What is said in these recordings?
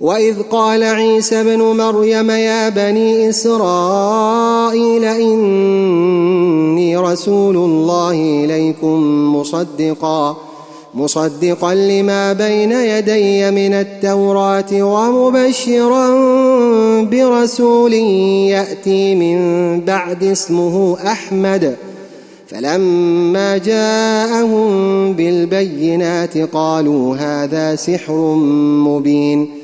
وإذ قال عيسى ابن مريم يا بني إسرائيل إني رسول الله إليكم مصدقاً مصدقا لما بين يدي من التوراة ومبشرا برسول يأتي من بعد اسمه أحمد. فلما جاءهم بالبينات قالوا هذا سحر مبين.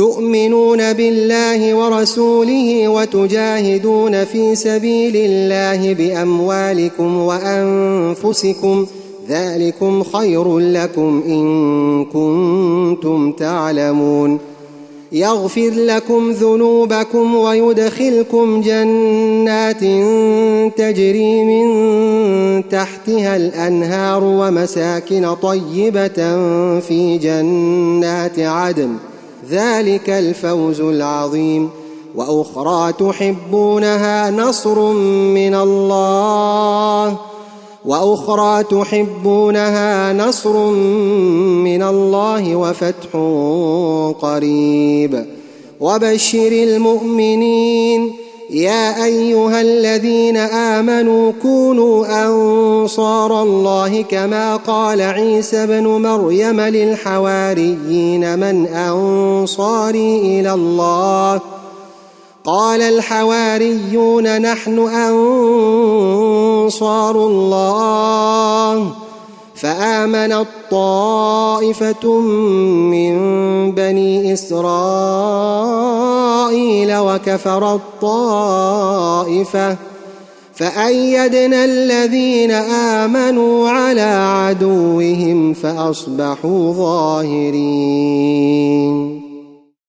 تؤمنون بالله ورسوله وتجاهدون في سبيل الله بأموالكم وأنفسكم ذلكم خير لكم إن كنتم تعلمون يغفر لكم ذنوبكم ويدخلكم جنات تجري من تحتها الأنهار ومساكن طيبة في جنات عدن ذلك الفوز العظيم. وأخرى تحبونها نصر من الله. وأخرى تحبونها نصر من الله وفتح قريب. وبشر المؤمنين يا أيها الذين آمنوا كونوا أنصار الله كما قال عيسى ابن مريم للحواريين من أنصاري إلى الله. قال الحواريون نحن أنصار الله. فامنت طائفه من بني إسرائيل وكفر الطائفة. فأيدنا الذين آمنوا على عدوهم فأصبحوا ظاهرين.